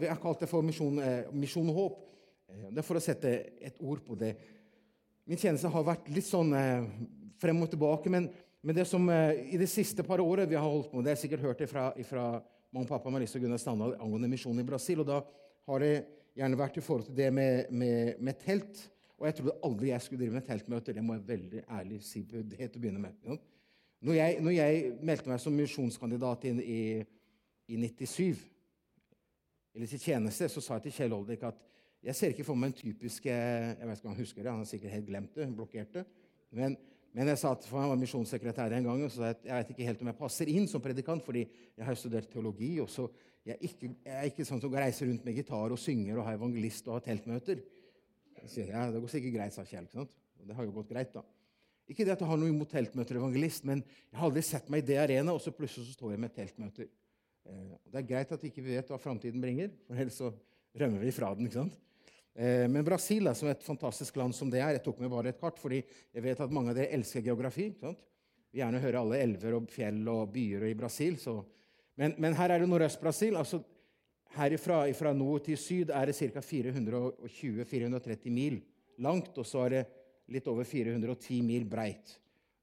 Jeg har kalt det for misjon, eh, misjon og håp. Eh, det er for å sette et ord på det. Min tjeneste har vært litt sånn eh, frem og tilbake. Men, men det som i det siste par året vi har holdt på med, det har jeg sikkert hørt fra, fra mamma og pappa Marisa og Gunnar Standal angående misjon i Brasil. og da har det gjerne vært i forhold til det med, med, med telt. Og jeg trodde aldri jeg skulle drive med teltmøter. Det må jeg veldig ærlig si det til å begynne med. Når jeg, når jeg meldte meg som misjonskandidat inn i, i 97, eller til tjeneste, så sa jeg til Kjell Oldrik at jeg ser ikke for meg en typisk Jeg vet ikke om han husker det, han har sikkert helt glemt det, blokkert det. Men, men jeg sa at for han var misjonssekretær en gang, og så jeg, jeg vet ikke helt om jeg passer inn som predikant, fordi jeg har studert teologi. og så jeg er ikke, jeg er ikke sånn som reiser rundt med gitar og synger og har evangelist og har teltmøter. Jeg ja, Det går sikkert greit, sa Kjell. ikke sant? Og det har jo gått greit, da. Ikke det at jeg har noe imot teltmøter og evangelist, men jeg har aldri sett meg i det arenaet, og så plutselig så står jeg med teltmøter. Eh, det er greit at vi ikke vet hva framtiden bringer, for ellers så rømmer vi fra den. ikke sant? Eh, men Brasil, er som et fantastisk land som det er Jeg tok med bare et kart, fordi jeg vet at mange av dere elsker geografi. ikke sant? Vi gjerne hører alle elver og fjell og byer i Brasil. Men, men, her er det Nordøst-Brasil. altså Herifra fra nord til syd er det ca. 420-430 mil langt, og så er det litt over 410 mil breit.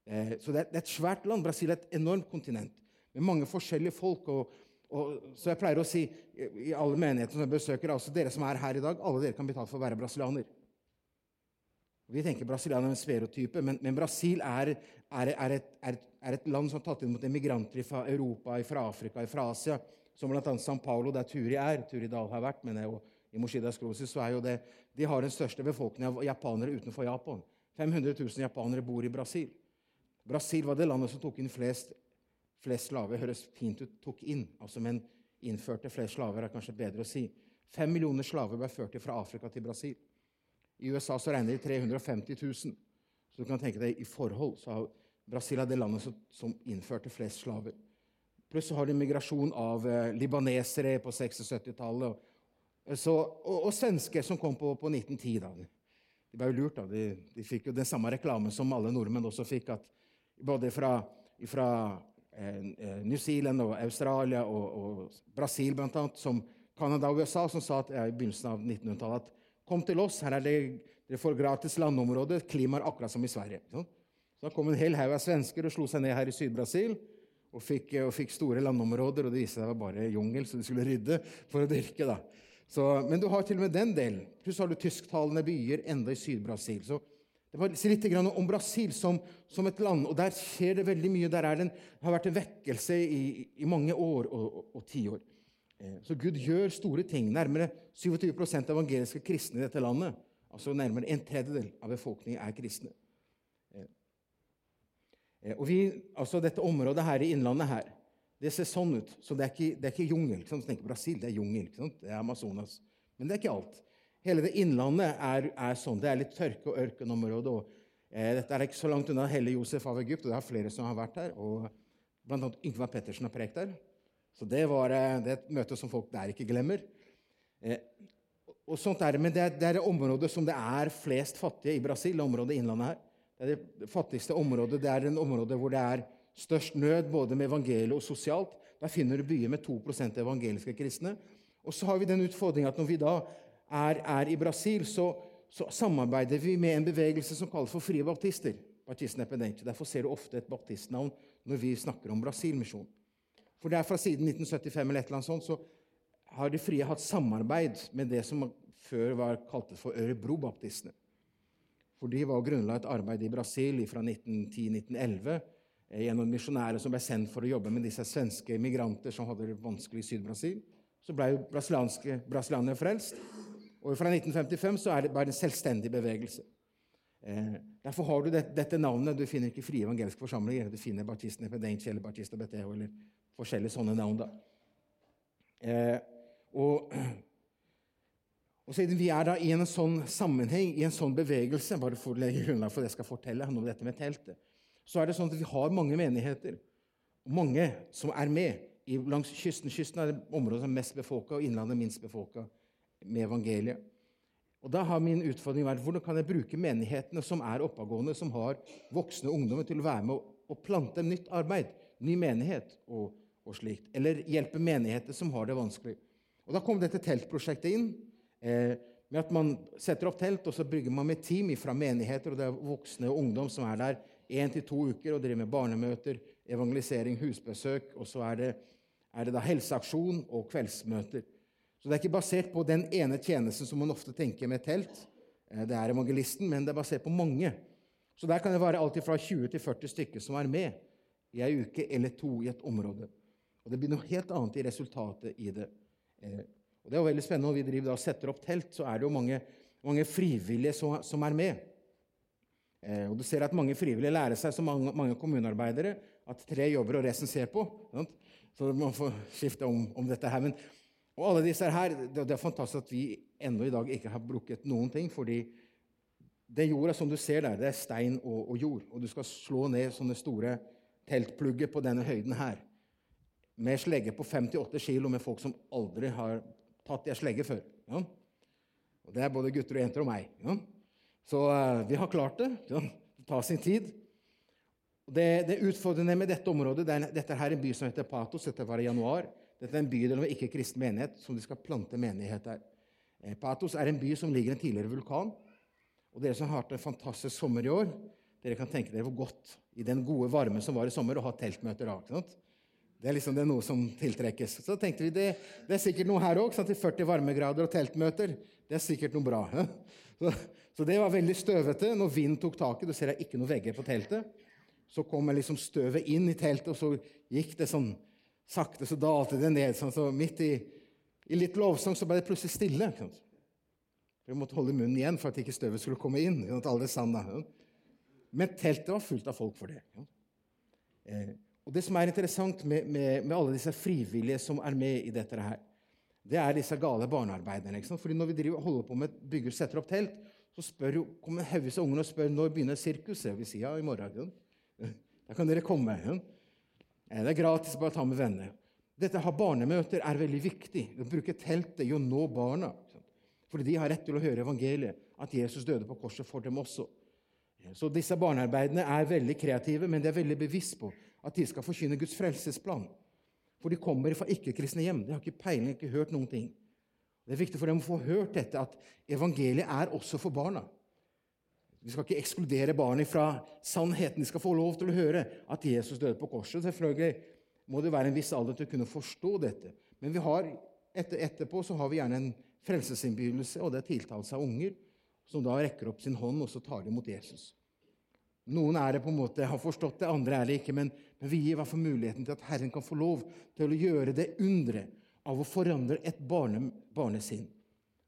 Eh, så det er, et svært land. Brasil er et enormt kontinent med mange forskjellige folk. Og, og, så jeg pleier å si i alle menigheter som jeg besøker, altså dere som er her i dag, alle dere kan bli tatt for å være brasilianer. Vi tenker brasilianer er en stereotype, men, men Brasil er, er, er, et, er, et, land som har tatt imot emigranter fra Europa, fra Afrika, fra Asia, som bl.a. San Paulo, der Turi er. Turi Dahl har vært, men og i Moshida Skrosis, så er jo det, De har den største befolkningen av japanere utenfor Japan. 500 000 japanere bor i Brasil. Brasil var det landet som tok inn flest, flest slaver. Høres fint ut tok inn, altså, men innførte flest slaver er kanskje bedre å si. Fem millioner slaver ble ført fra Afrika til Brasil. I USA så regner de 350 000. Så du kan tenke deg i forhold så har Brasil er det landet som, som innførte flest slaver. Pluss så har de migrasjon av eh, libanesere på 60- 70-tallet. Og, og, og, svensker som kom på, på 1910. da. De ble jo lurt. da. De, de, fikk jo den samme reklamen som alle nordmenn også fikk. at Både fra, fra eh, eh, New Zealand og Australia og, og Brasil, annet, som Canada og USA, som sa at, ja, i begynnelsen av 1900-tallet at kom til oss, her er det, dere får gratis landområde, klimaet akkurat som i Sverige. Sånn? Så da kom en hel haug av svensker og slo seg ned her i Syd-Brasil og fikk, og fikk, store landområder. Og det viste seg var bare jungel, så de skulle rydde for å dyrke. da. Så, men du har til og med den delen. Pluss har du tysktalende byer enda i Syd-Brasil. Så det var litt om Brasil som, som, et land. og Der skjer det veldig mye. Der det en, har vært en vekkelse i, i mange år og, og, og tiår. Eh, så Gud gjør store ting. Nærmere 27 av evangeliske kristne i dette landet, altså nærmere en tredjedel av befolkningen, er kristne. Eh, eh, og vi, altså Dette området her i innlandet her, det ser sånn ut. Så det er ikke, det er ikke jungel. Ikke Brasil, det er jungel. Det er Amazonas. Men det er ikke alt. Hele det innlandet er, er sånn. Det er litt tørke- og ørkenområde. Og, eh, dette er ikke så langt unna Helle Josef av Egypt, og det er flere som har vært der. og annet Yngvar Pettersen har prekt der. Så det, var, eh, det er et møte som folk der ikke glemmer. Eh, og sånt er Men det er, det er det området som det er flest fattige i Brasil. området innlandet her. Det er det fattigste området. Det er en område hvor det er størst nød både med evangeliet og sosialt. Der finner du byer med 2% evangeliske kristne. Og så har vi den utfordringa at når vi da er, er i Brasil, så, så, samarbeider vi med en bevegelse som kalles for Frie baptister. Derfor ser du ofte et baptistnavn når vi snakker om Brasilmisjon. For det er fra siden 1975 eller et eller annet sånt, så har De frie hatt samarbeid med det som før var kalt for Ørebro-baptistene. For de var grunnla et arbeid i Brasil fra 1910-1911 Eh, gjennom misjonærer som ble sendt for å jobbe med disse svenske migranter som hadde det vanskelig i Syd-Brasil. Så ble jo brasilianere frelst. Og fra 1955 så er det bare en selvstendig bevegelse. Eh, derfor har du det, dette navnet. Du finner ikke frie evangelske forsamlinger. Du finner Bartisten Epedenche eller Bartista Beteo eller forskjellige sånne navn. da. Eh, og, og siden vi er da i en sånn sammenheng, i en sånn bevegelse Bare for å legge grunnlag for det jeg skal fortelle om dette med teltet så er det sånn at vi har mange menigheter, mange som er med. langs kysten. Kysten er det området som er mest befolka, og innlandet minst befolka med evangeliet. Og Da har min utfordring vært hvordan kan jeg bruke menighetene som er oppadgående, som har voksne ungdommer, til å være med og plante nytt arbeid, ny menighet og, og slikt. Eller hjelpe menigheter som har det vanskelig. Og Da kom dette teltprosjektet inn. Eh, med at Man setter opp telt, og så bygger man med team fra menigheter. og Det er voksne og ungdom som er der én til to uker og driver med barnemøter, evangelisering, husbesøk. Og så er det, er det da helseaksjon og kveldsmøter. Så det er ikke basert på den ene tjenesten som man ofte tenker med telt. Eh, det er evangelisten, men det er basert på mange. Så der kan det være alt fra 20 til 40 stykker som er med i ei uke eller to i et område. Og det blir noe helt annet i resultatet i det. Eh, og Det er jo veldig spennende. Når vi driver og setter opp telt, så er det jo mange, mange frivillige som, som, er med. Eh, og du ser at mange frivillige lærer seg, som mange, mange kommunearbeidere, at tre jobber og resten ser på. Sant? Så man får skifte om, om dette her. Men, og alle disse her, det, er fantastisk at vi ennå i dag ikke har brukket noen ting. fordi det jorda som du ser der, det er stein og, og jord. Og du skal slå ned sånne store teltplugger på denne høyden her. Med slegge på 58 kilo med folk som aldri har tatt ei slegge før. Ja? Og Det er både gutter og jenter og meg. Ja? Så uh, vi har klart det. Ja? Det tar sin tid. Det, det utfordrende med dette området det er, Dette er en by som heter Patos. Dette var i januar. Dette er en bydel med ikke-kristen menighet som de skal plante menighet der. Eh, Patos er en by som ligger i en tidligere vulkan. Og dere som har hatt en fantastisk sommer i år, dere kan tenke dere hvor godt i den gode varmen som var i sommer, å ha teltmøter da. Det er liksom det er noe som tiltrekkes. Så tenkte vi det, det er sikkert noe her òg. Til 40 varmegrader og teltmøter. Det er sikkert noe bra. Så, så, det var veldig støvete. Når vinden tok taket, du ser jeg ikke noen vegger på teltet, så kom liksom støvet inn i teltet, og så gikk det sånn sakte, så dalte det ned. Sånn, så midt i, i litt lovsang så ble det plutselig stille. Vi måtte holde munnen igjen for at ikke støvet skulle komme inn. at alle sanda. Men teltet var fullt av folk for det. Eh, og Det som er interessant med, med, med, alle disse frivillige som er med i dette her, det er disse gale barnearbeiderne. ikke sant? Fordi Når vi driver, holder på med bygger, setter opp telt, så spør jo, kommer haugevis av ungene og spør når begynner sirkuset. Vi sier ja, i morgen. Da kan dere komme. Ja. Det er gratis, bare ta med venner. Dette å ha barnemøter er veldig viktig. Å bruke teltet i å nå barna. Fordi de har rett til å høre evangeliet, at Jesus døde på korset for dem også. Så disse barnearbeidene er veldig kreative, men de er veldig bevisst på at de skal forkynne Guds frelsesplan. For de kommer fra ikke-kristne hjem. De har ikke peiling, ikke hørt noen ting. Det er viktig for dem å få hørt dette, at evangeliet er også for barna. Vi skal ikke ekskludere barnet fra sannheten. De skal få lov til å høre at Jesus døde på korset. Selvfølgelig må det være en viss alder til å kunne forstå dette. Men vi har, etter, etterpå så har vi gjerne en frelsesinnbydelse, og det er tiltalelse av unger, som da rekker opp sin hånd og så tar de imot Jesus. Noen er det på en måte, har forstått det, andre er det ikke. Men, men vi gir hvert fall muligheten til at Herren kan få lov til å gjøre det underet av å forandre et barne, barnesinn.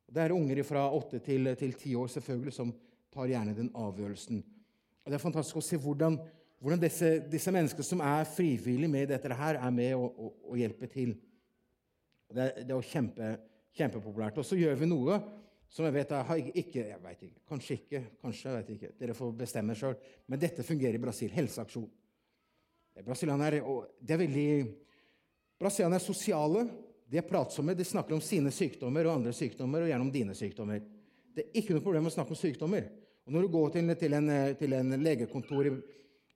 Det er unger fra åtte til ti år selvfølgelig som tar gjerne den avgjørelsen. Og Det er fantastisk å se hvordan, hvordan disse, disse, menneskene som er frivillige med dette her, er med og, og, og hjelper til. Det er, det er kjempe, kjempepopulært. Og så gjør vi noe som jeg vet jeg ikke jeg vet ikke, Kanskje ikke. kanskje, jeg vet ikke, Dere får bestemme sjøl. Men dette fungerer i Brasil. Helseaksjon. Brasilianerne er, veldig Brasilianerne er sosiale. De er pratsomme. De snakker om sine sykdommer og andre sykdommer, og gjerne om dine sykdommer. Det er ikke noe problem å snakke om sykdommer. Og Når du går til, til, en, til en, legekontor i,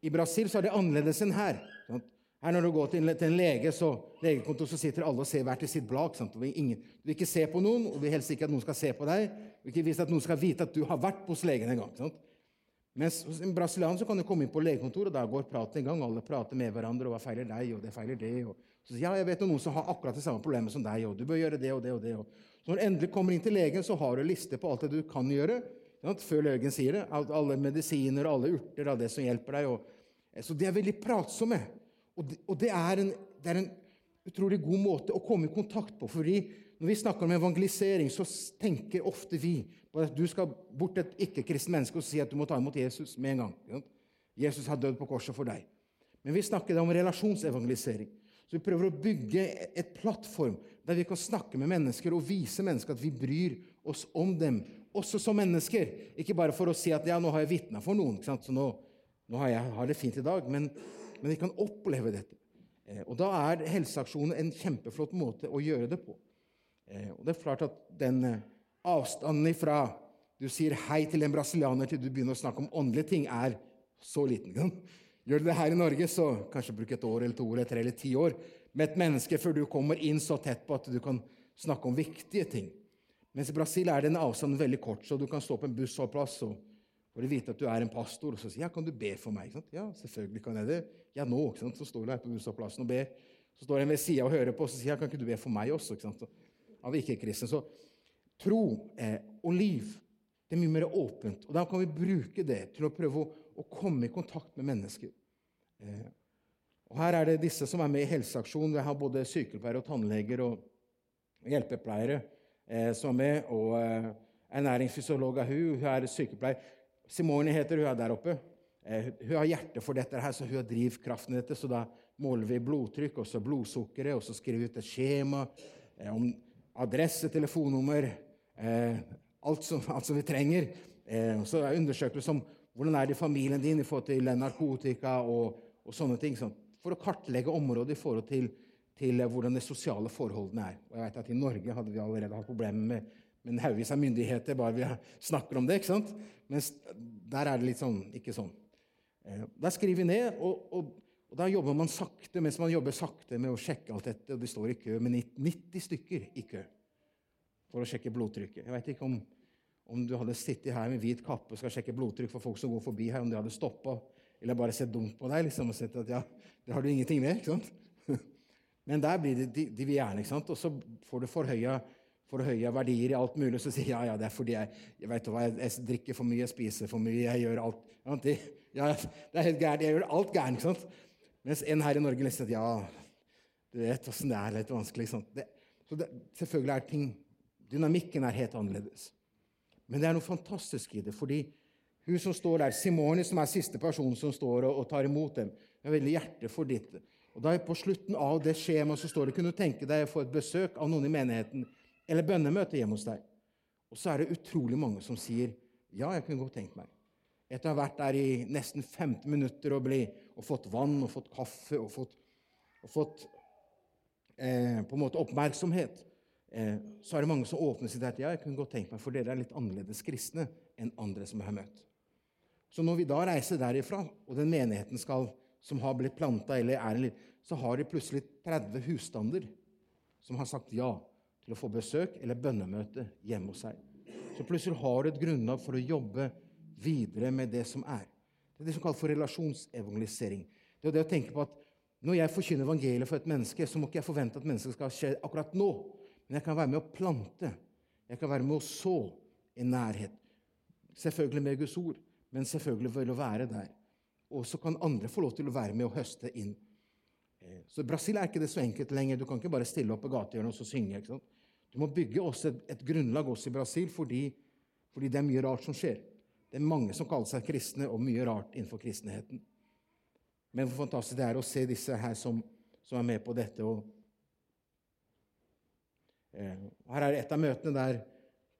i, Brasil, så er det annerledes enn her. Sant? Her Når du går til, til en lege, så, legekontor, så sitter alle og ser hvert i sitt blad. Du vil, ingen, du, vil ikke se på noen, og du vil helst ikke at noen skal se på deg. Du vil ikke vise at noen skal vite at du har vært hos legen en gang. Sant? Mens hos en brasilianer kan du komme inn på legekontoret, og da går praten i gang. Alle prater med hverandre, og hva feiler deg, og det feiler det. Og så sier ja, jeg vet noen som har akkurat det samme problemet som deg, og du bør gjøre det og det og det. Så når du endelig kommer inn til legen, så har du en liste på alt det du kan gjøre. Før legen sier det. Alle medisiner, alle urter, av det som hjelper deg. Så de er veldig pratsomme. Og det, er en, det, er en, utrolig god måte å komme i kontakt på. fordi når vi snakker om evangelisering, så tenker ofte vi på at du skal bort til et ikke-kristent menneske og si at du må ta imot Jesus med en gang. Jesus har dødd på korset for deg. Men vi snakker da om relasjonsevangelisering. Så vi prøver å bygge et plattform der vi kan snakke med mennesker og vise mennesker at vi bryr oss om dem, også som mennesker. Ikke bare for å si at ja, nå har jeg vitna for noen, så nå, nå har jeg har det fint i dag. Men men vi kan oppleve dette. Eh, og Da er helseaksjonen en kjempeflott måte å gjøre det på. Eh, og det er klart at den eh, avstanden ifra du sier hei til en brasilianer til du begynner å snakke om åndelige ting, er så liten. Gjør du det her i Norge, så kanskje bruk et år eller to eller tre eller ti år med et menneske før du kommer inn så tett på at du kan snakke om viktige ting. Mens i Brasil er den avstanden veldig kort, så du kan stå på en bussholdeplass og får vite at du er en pastor, og så sier ja, kan du be for meg? Ja, selvfølgelig kan jeg det. Ja, nå. ikke sant? Så står du her på bussholdeplassen og ber. Så står en ved sida og hører på, og så sier ja, kan ikke du be for meg også? ikke sant? Av ikke-kristne. Så tro eh, og liv det er mye mer åpent. Og da kan vi bruke det til å prøve å, å komme i kontakt med mennesker. Eh, og Her er det disse som er med i Helseaksjonen. Vi har både sykepleiere og tannleger og hjelpepleiere eh, som er med. Og eh, ernæringsfysiolog er hun. Hun er sykepleier. Simone heter hun er der oppe. Hun har hjerte for dette, her, så hun har drivkraften i dette. Så da måler vi blodtrykk og så blodsukkeret, og så skriver vi ut et skjema om adresse, telefonnummer alt som, alt, som, vi trenger. Så er undersøkelser om hvordan er det i familien din i forhold til narkotika og, og sånne ting. Sånn, for å kartlegge området i forhold til, til hvordan de sosiale forholdene er. Og jeg vet at I Norge hadde vi allerede hatt problemer med, med en haugvis av myndigheter bare vi snakker om det. ikke sant? Mens der er det litt sånn ikke sånn. Eh, da skriver vi ned, og, og, og, da jobber man sakte mens man jobber sakte med å sjekke alt dette. og De står i kø med 90 stykker i kø for å sjekke blodtrykket. Jeg vet ikke om, om du hadde sittet her med hvit kappe og skal sjekke blodtrykk for folk som går forbi her, om de hadde stoppa eller bare sett dumt på deg liksom, og sett at ja, det har du ingenting med. ikke sant? Men der blir det de, de vil gjerne, ikke sant? og så får du forhøya, forhøya verdier i alt mulig. Så sier ja, ja, det er fordi jeg, jeg vet hva, jeg, jeg, drikker for mye, jeg spiser for mye, jeg gjør alt ja, det, ja, det er helt gærent. Jeg gjør alt gærent. ikke sant? Mens en her i Norge liksom ja, du vet åssen det er. litt vanskelig. ikke sant? Det, så det, selvfølgelig er ting Dynamikken er helt annerledes. Men det er noe fantastisk i det. fordi hun som står der, Simone, som er siste person som står og, og tar imot dem, har veldig hjerte for ditt. Og da På slutten av det skjemaet så står det kunne du tenke deg å få et besøk av noen i menigheten eller bønnemøte hjemme hos deg. Og så er det utrolig mange som sier ja, jeg kunne godt tenkt meg. Etter å ha vært der i nesten 15 minutter og, bli, og fått vann og fått kaffe og fått, og fått eh, på en måte oppmerksomhet, så er det mange som åpner seg til ja, jeg kunne godt tenkt meg, for dere er litt annerledes kristne enn andre som jeg har møtt. Så når vi da reiser derifra, og den menigheten skal, som har blitt planta, så har de plutselig 30 husstander som har sagt ja til å få besøk eller bønnemøte hjemme hos seg. Så plutselig har du et grunnlag for å jobbe videre med det som er. Det er det som kalles for relasjonsevangelisering. Det er det å tenke på at Når jeg forkynner evangeliet for et menneske, så må ikke jeg forvente at mennesket skal skje akkurat nå. Men jeg kan være med å plante. Jeg kan være med å så en nærhet. Selvfølgelig med Guds ord men selvfølgelig vil å være der. Og så kan andre få lov til å være med og høste inn. Så så Brasil er ikke det så enkelt lenger. Du kan ikke bare stille opp på gatehjørnet og synge. ikke sant? Du må bygge også et, et grunnlag også i Brasil fordi, fordi, det er mye rart som skjer. Det er mange som kaller seg kristne, og mye rart innenfor kristenheten. Men hvor fantastisk det er å se disse her som, som er med på dette. Og, eh, her er et av møtene der,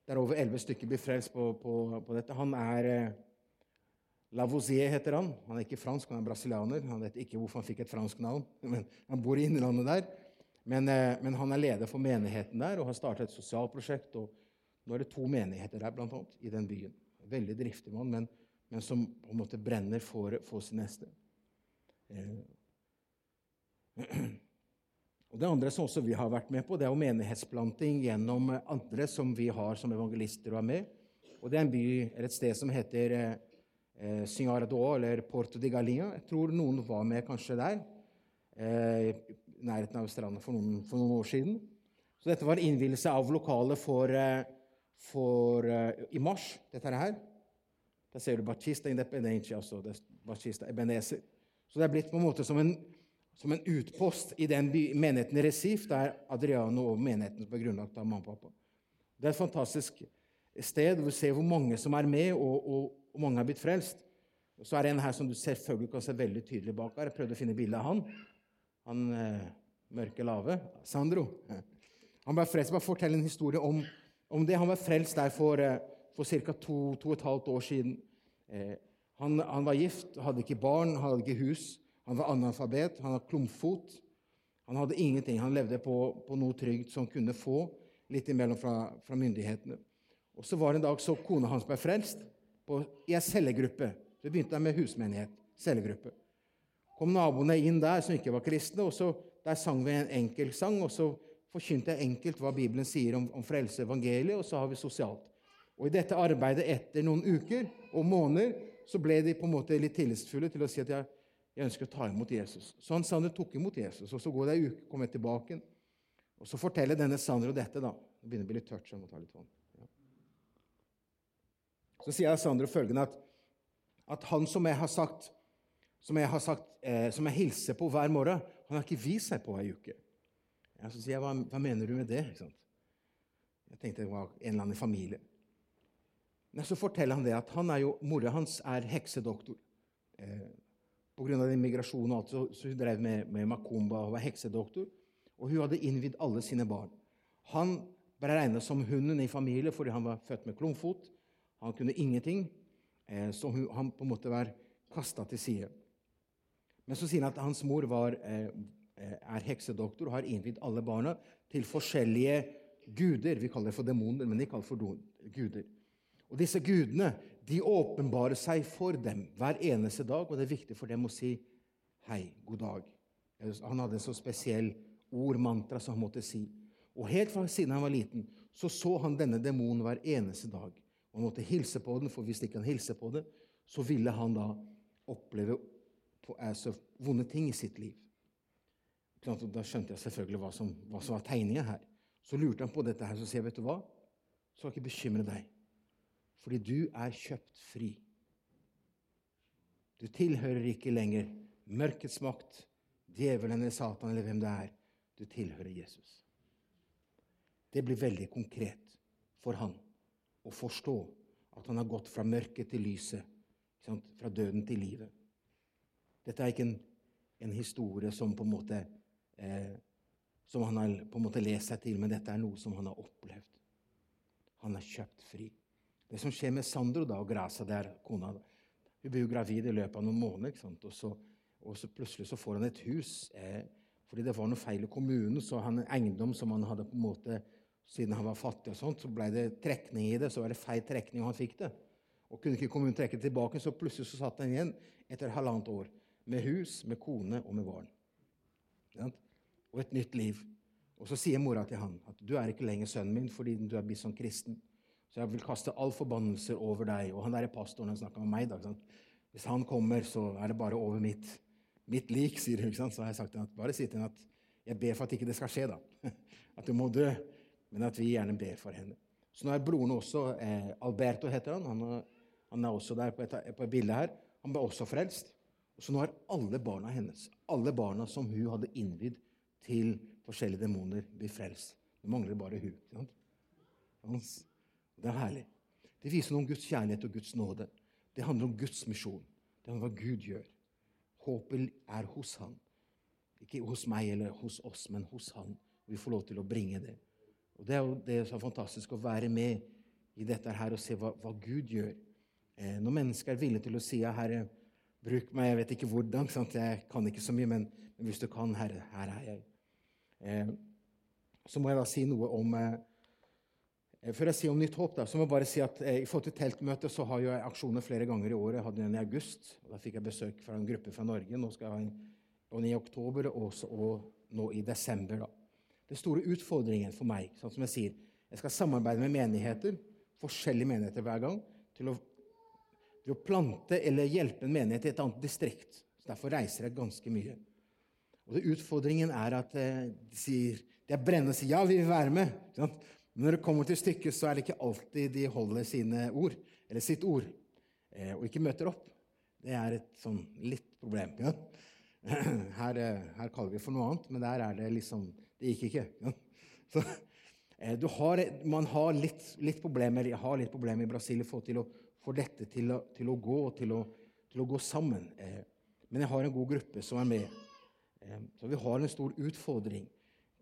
der over elleve stykker blir frelst på, på, på, dette. Han er eh, Lavoisier heter han. Han er ikke fransk, han er brasilianer. Han vet ikke hvorfor han fikk et fransk navn, men han bor i innlandet der. Men, eh, men, han er leder for menigheten der og har startet et sosialt prosjekt. og Nå er det to menigheter der blant annet, i den byen. Veldig driftig mann, men, men, som på en måte brenner for, for sin neste. Eh. Og Det andre som også vi har vært med på, det er jo menighetsplanting gjennom andre som vi har som evangelister og er med. Og Det er en by, eller et sted som heter eh, eh, eller Porto de Galinha. Jeg tror noen var med kanskje der, eh, i nærheten av stranda for for noen år siden. Så dette var innvielse av lokalet for, eh, for eh, i mars, dette her. Der ser du Batista Independencia altså Batista Ebenezer. Så det er blitt på en måte som en, som en utpost i den menigheten i Resif, der Adriano og menigheten ble grunnlagt av mamma og pappa. Det er et fantastisk sted hvor du ser hvor mange som er med, og, og mange har blitt frelst. Og så er det en her som du selvfølgelig kan se veldig tydelig bak her. Jeg prøvde å finne bilde av han. Han eh, mørke, lave. Sandro. Han ble frelst. Bare fortell en historie om, om det. Han var frelst der for, eh, for ca. To, to og et halvt år siden. Eh, han, han, var gift, hadde ikke barn, hadde ikke hus. Han var analfabet, han hadde klumpfot. Han hadde ingenting. Han levde på, på noe trygt som han kunne få litt imellom fra, fra myndighetene. Og Så var det en dag så kona hans ble frelst på, i ei cellegruppe. Så begynte med husmenighet. Cellegruppe. Kom naboene inn der som ikke var kristne, og så der sang vi en enkel sang. Og så forkynte jeg enkelt hva Bibelen sier om, om frelse evangeliet, og så har vi sosialt. Og I dette arbeidet etter noen uker og måneder så ble de på en måte litt tillitsfulle til å si at jeg, jeg ønsker å ta imot Jesus. Så han Sander tok imot Jesus, og så går det ei uke, kommer jeg tilbake. Og så forteller denne Sander dette. da. Det begynner å bli litt tørt, så jeg må ta litt vann. Ja. Så sier jeg Sander følgende at, at han som jeg har sagt, som jeg, har sagt, eh, som jeg hilser på hver morgen, han har ikke vist seg på ei uke. Ja, så sier jeg, hva, hva mener du med det? Jeg tenkte det var en eller annen familie. Men så forteller han det at han er jo, mora hans er heksedoktor. Eh, Pga. migrasjonen og alt, så, hun drev med, med makumba og var heksedoktor. Og hun hadde innvidd alle sine barn. Han ble regnet som hunden i familien fordi han var født med klumfot. Han kunne ingenting, eh, så hun, han på en måte var kasta til side. Men så sier han at hans mor var, eh, eh, er heksedoktor og har innvidd alle barna til forskjellige guder. Vi kaller det for demoner, men de kaller det for guder. Og disse gudene de åpenbarer seg for dem hver eneste dag, og det er viktig for dem å si hei, god dag. Han hadde en så spesiell ordmantra som han måtte si. Og helt fra siden han var liten, så så han denne demonen hver eneste dag. Og han måtte hilse på den, for hvis ikke han hilste på det, så ville han da oppleve på, altså, vonde ting i sitt liv. Da skjønte jeg selvfølgelig hva som, hva som var tegninga her. Så lurte han på dette her, så sier jeg, vet du hva? Så skal ikke bekymre deg, fordi du er kjøpt fri. Du tilhører ikke lenger mørkets makt, djevelen eller Satan eller hvem det er. Du tilhører Jesus. Det blir veldig konkret for han å forstå at han har gått fra mørket til lyset, fra døden til livet. Dette er ikke en, en historie som måte eh, som han har på en måte lest seg til, men dette er noe som han har opplevd. Han er kjøpt fri. Det som skjer med Sandro da, og Grasa der, kona Hun blir jo gravid i løpet av noen måneder, og så, og, så, plutselig så får han et hus. Eh, fordi det var noe feil i kommunen, så han en eiendom som han hadde på en måte Siden han var fattig, og sånt, så ble det trekning i det. Så var det feil trekning, og han fikk det. Og kunne ikke kommunen trekke det tilbake, så plutselig så satt han igjen etter halvannet år med hus, med kone og med barn. Og et nytt liv. Og så sier mora til han at du er ikke lenger sønnen min fordi du er blitt sånn kristen. Så jeg vil kaste all forbannelser over deg. Og han der pastoren han snakka med meg. Da, Hvis han kommer, så er det bare over mitt, mitt lik, sier hun. Så har jeg sagt til at bare si til henne at jeg ber for at ikke det skal skje, da. At du må dø. Men at vi gjerne ber for henne. Så nå er broren også eh, Alberto heter han. Han, han, er også der på et, på et bilde her. Han ble også frelst. Så nå er alle barna hennes, alle barna som hun hadde innvidd til forskjellige demoner, blitt frelst. Det mangler bare hun. Det er herlig. Det viser noe om Guds kjærlighet og Guds nåde. Det handler om Guds misjon. Det handler om hva Gud gjør. Håpet er hos Han. Ikke hos meg eller hos oss, men hos Han. Vi får lov til å bringe det. Og Det er jo det som er fantastisk å være med i dette her og se hva, hva Gud gjør. Eh, når mennesker er villige til å si Herre, Bruk meg. Jeg vet ikke hvordan. Sant? Jeg kan ikke så mye, men, men hvis du kan, Herre, her er jeg. Eh, så må jeg da si noe om eh, Før jeg sier om Nytt håp, da, så må jeg bare si at eh, i forhold til teltmøtet så har jeg aksjoner flere ganger i året. Jeg hadde en i august. og Da fikk jeg besøk fra en gruppe fra Norge. Nå skal jeg ha en, en i oktober og, også, og nå i desember. da. Det store utfordringen for meg, sånn som jeg sier, jeg skal samarbeide med menigheter, forskjellige menigheter hver gang, til å til å plante eller hjelpe en menighet i et annet distrikt. Så Derfor reiser jeg ganske mye. Og det, Utfordringen er at eh, de sier, de er brennende og sier ja, vi vil være med. Men når det kommer til stykket, så er det ikke alltid de holder sine ord, eller sitt ord, eh, og ikke møter opp. Det er et sånn litt problem. Ja? Her, eh, her, kaller vi for noe annet, men der er det liksom Det gikk ikke. Ja? Så, har, man har litt, litt problemer, har litt problemer i Brasil i forhold til å få dette til å, til å gå til å, til å, gå sammen. Eh, men jeg har en god gruppe som er med. Eh, så vi har en stor utfordring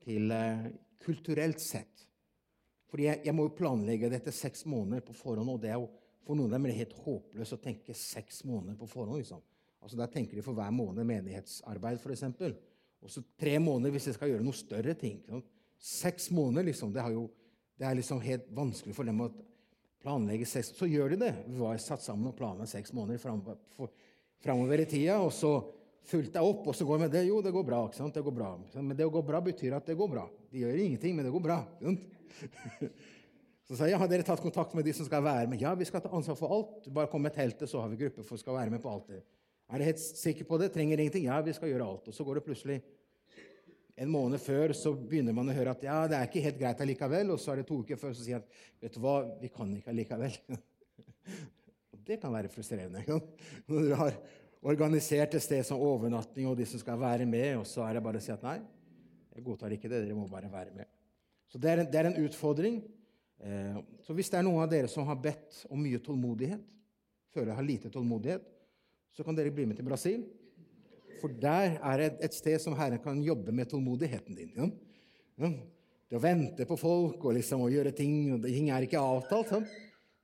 til eh, kulturelt sett. Fordi jeg, jeg, må jo planlegge dette seks måneder på forhånd, og det er jo, for noen av dem er det helt håpløst å tenke seks måneder på forhånd. liksom. Altså Der tenker de for hver måned menighetsarbeid, f.eks. Og så tre måneder hvis de skal gjøre noe større ting. Sånn. Seks måneder, liksom. Det, jo, det, er liksom helt vanskelig for dem å planlegge seks Så gjør de det. Vi var satt sammen og planla seks måneder framover i tida. Og så, fulgt deg opp, og så går vi med det. Jo, det går bra. ikke sant? Det går bra. Men det å gå bra betyr at det går bra. De gjør ingenting, men det går bra. Så sa jeg, har dere tatt kontakt med de som skal være med? Ja, vi skal ta ansvar for alt. Bare kom med teltet, så har vi gruppe for skal være med på alt. det. Er dere helt sikre på det? Trenger ingenting? Ja, vi skal gjøre alt. Og så går det plutselig en måned før så begynner man å høre at ja, det er ikke helt greit allikevel. Og så er det to uker før så sier at vet du hva, vi kan ikke allikevel. Det kan være frustrerende. Når du har organisert et sted som overnatting, og de som skal være med, og så er det bare å si at nei, jeg godtar ikke det, dere må bare være med. Så det er en, det er en utfordring. Eh, så hvis det er noen av dere som har bedt om mye tålmodighet, føler jeg har lite tålmodighet, så kan dere bli med til Brasil. For der er det et sted som Herren kan jobbe med tålmodigheten din. Ja? Det å vente på folk og liksom å gjøre ting og Ting er ikke avtalt.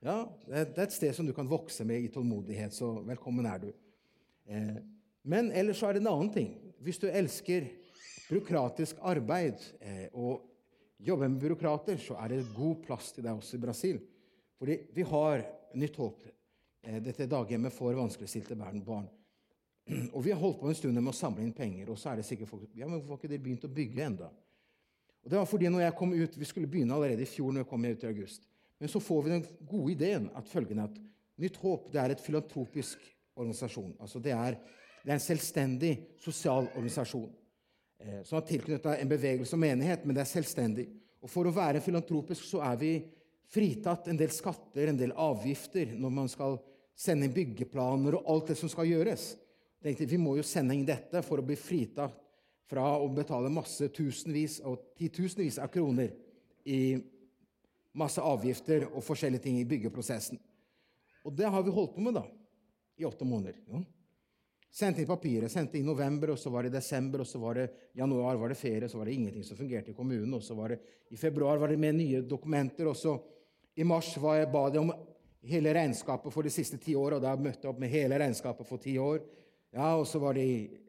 Ja? Det er et sted som du kan vokse med i tålmodighet, så velkommen er du. Eh, men ellers er det en annen ting. Hvis du elsker byråkratisk arbeid eh, og jobber med byråkrater, så er det god plass til deg også i Brasil. Fordi vi har Nytt Håp, eh, dette daghjemmet for vanskeligstilte barn. Og vi har holdt på en stund med å samle inn penger, og så er det sikkert folk ja, men hvorfor har ikke dere begynt å bygge enda? Og det var fordi når jeg kom ut, Vi skulle begynne allerede i fjor, når jeg kom ut i august. Men så får vi den gode ideen at følgende at Nytt Håp det er et filantropisk organisasjon. Altså det, er, det er en selvstendig sosial organisasjon eh, som har tilknyttet en bevegelse og menighet, men det er selvstendig. Og For å være filantropisk så er vi fritatt en del skatter, en del avgifter, når man skal sende inn byggeplaner og alt det som skal gjøres. Tenkte, vi må jo sende inn dette for å bli fritatt fra å betale masse tusenvis og titusenvis av kroner i masse avgifter og forskjellige ting i byggeprosessen. Og det har vi holdt på med, da i åtte måneder. Jo. Sendte inn papiret. Sendte inn november, og så var det desember, og så var det januar var det ferie, så var det ingenting som fungerte i kommunen. og så var det I februar var det med nye dokumenter, og så i mars var jeg, ba de om hele regnskapet for de siste ti år, og da møtte jeg opp med hele regnskapet for ti år. Ja, og så var det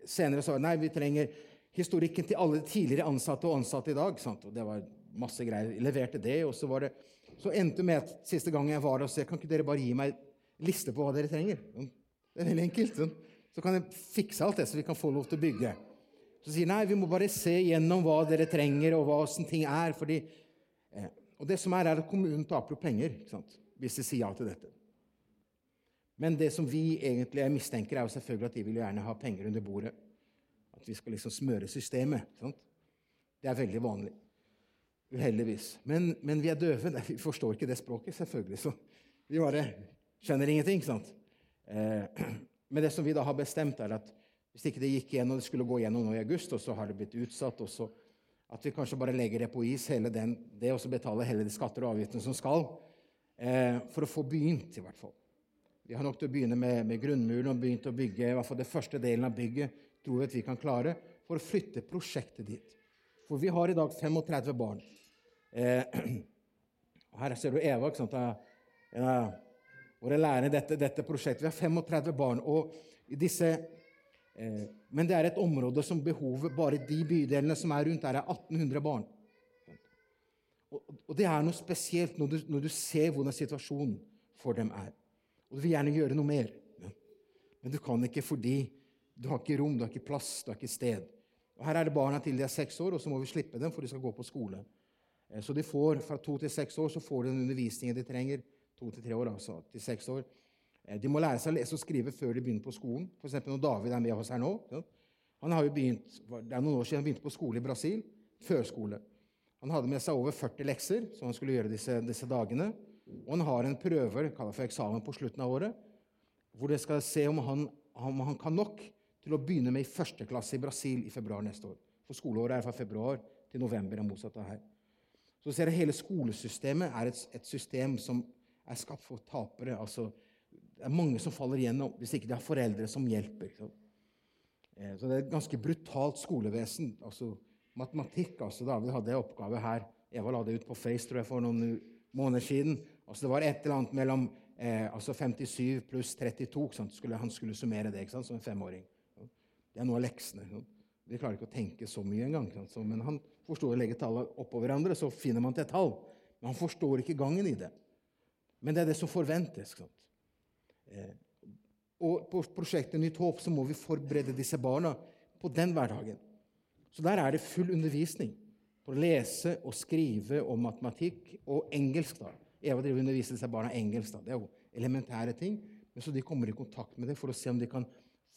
senere så var det, nei, vi trenger historikken til alle tidligere ansatte og ansatte i dag. Sant? Og det var masse greier. Jeg leverte det, og så var det så endte med at siste gang jeg var og så kan ikke dere bare gi meg liste på hva dere trenger? Det er veldig enkelt. Sånn. Så kan jeg fikse alt det, så vi kan få lov til å bygge. Så sier nei, vi må bare se gjennom hva dere trenger, og hva åssen ting er. fordi, eh, og det som er, er at kommunen taper jo penger ikke sant? hvis de sier ja til dette. Men det som vi egentlig mistenker, er jo selvfølgelig at de vil gjerne ha penger under bordet. At vi skal liksom smøre systemet. Ikke Sant? Det er veldig vanlig. Uheldigvis. Men, men vi er døve. Vi forstår ikke det språket, selvfølgelig. Så vi bare skjønner ingenting. ikke sant? Eh, men det som vi da har bestemt, er at hvis ikke det gikk igjennom, det skulle gå gjennom nå i august, og så har det blitt utsatt, og at vi kanskje bare legger det på is, hele den, det og så betaler hele de skatter og avgiftene som skal, eh, for å få begynt, i hvert fall. Vi har nok til å begynne med, med grunnmuren og begynt å bygge i hvert fall det første delen av bygget. tror vi at vi kan klare, For å flytte prosjektet dit. For vi har i dag 35 barn. Eh, her ser du Eva. ikke sant? En av våre lærere dette, dette prosjektet. Vi har 35 barn. og disse, eh, Men det er et område som behovet Bare de bydelene som er rundt der, er 1800 barn. Og, og det er noe spesielt når du, når du, ser hvordan situasjonen for dem er. Og du vil gjerne gjøre noe mer. Men du kan ikke fordi du har ikke rom, du har ikke plass, du har ikke sted. Og Her er det barna til de er seks år, og så må vi slippe dem, for de skal gå på skole. Eh, så de får, Fra to til seks år så får de den undervisningen de trenger to til tre år, altså til seks år. Eh, de må lære seg å lese og skrive før de begynner på skolen. For når David er med oss her nå Han har jo begynt, Det er noen år siden han begynte på skole i Brasil. Førskole. Han hadde med seg over 40 lekser som han skulle gjøre disse, disse dagene. Og han har en prøve kalt for eksamen på slutten av året, hvor det skal se om han, om han kan nok til å begynne med i første klasse i Brasil i februar neste år. For skoleåret er fra februar til november. er motsatt av her. Så ser jeg Hele skolesystemet er et, et system som er skapt for tapere. Altså, det er mange som faller igjennom hvis ikke de har foreldre som hjelper. Så, så det er et ganske brutalt skolevesen. Altså, matematikk altså, David hadde en oppgave her. Eva la det ut på Face tror jeg, for noen måneder siden. Altså, det var et eller annet mellom eh, altså 57 pluss 32. Skulle, han skulle summere det som en femåring. Det er noe av leksene. Vi klarer ikke å tenke så mye engang. Men han forstår å legge tallene oppå hverandre, så finner man til et tall. Men han forstår ikke gangen i det. Men det er det som forventes. Eh, Og på prosjektet Nytt håp så må vi forberede disse barna på den hverdagen. Så der er det full undervisning på å lese og skrive og matematikk og engelsk. da. Eva driver underviser disse barna engelsk. da. Det er jo elementære ting. Men så de kommer i kontakt med det for å se om de kan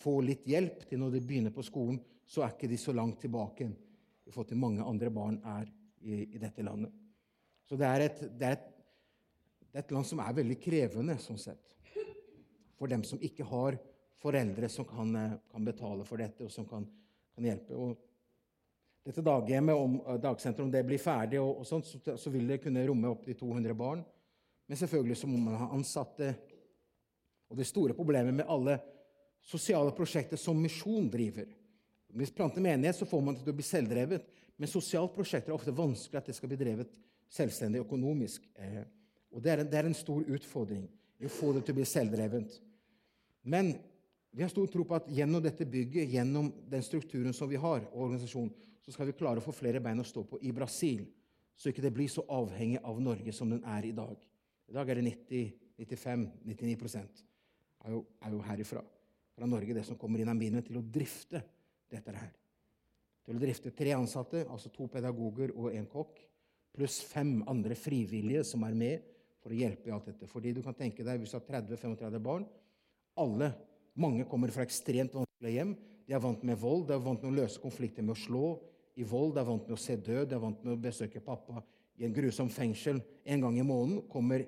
få litt hjelp til når de begynner på skolen, så er ikke de så langt tilbake i forhold til mange andre barn er i, i dette landet. Så det er, et, det, er et, det er, et, land som er veldig krevende sånn sett. For dem som ikke har foreldre som kan, eh, kan betale for dette, og som kan, kan hjelpe. Og dette daghjemmet, om, eh, dagsenteret, om det blir ferdig, og, og sånt, så, så, vil det kunne romme opptil 200 barn. Men selvfølgelig så må man ha ansatte. Og det store problemet med alle sosiale prosjekter som misjon driver Hvis planter menighet, så får man det til å bli selvdrevet. Men sosiale prosjekter er ofte vanskelig at det skal bli drevet selvstendig økonomisk. Eh, og det er, en, det er en stor utfordring å få det til å bli selvdrevent. Men vi har stor tro på at gjennom dette bygget, gjennom den strukturen som vi har, og organisasjonen, så skal vi klare å få flere bein å stå på i Brasil, så ikke det blir så avhengig av Norge som den er i dag. I dag er det 90-95-99 er, jo, er jo herifra. Fra Norge, det som kommer inn av midlene til å drifte dette her. Til å drifte tre ansatte, altså to pedagoger og en kokk, pluss fem andre frivillige som er med for å hjelpe i alt dette. Fordi du kan tenke deg, Hvis du har 30-35 barn alle, Mange kommer fra ekstremt vanskelige hjem. De er vant med vold, de er vant med å løse konflikter med å slå i vold, de er vant med å se død, de er vant med å besøke pappa i en grusom fengsel en gang i måneden. Kommer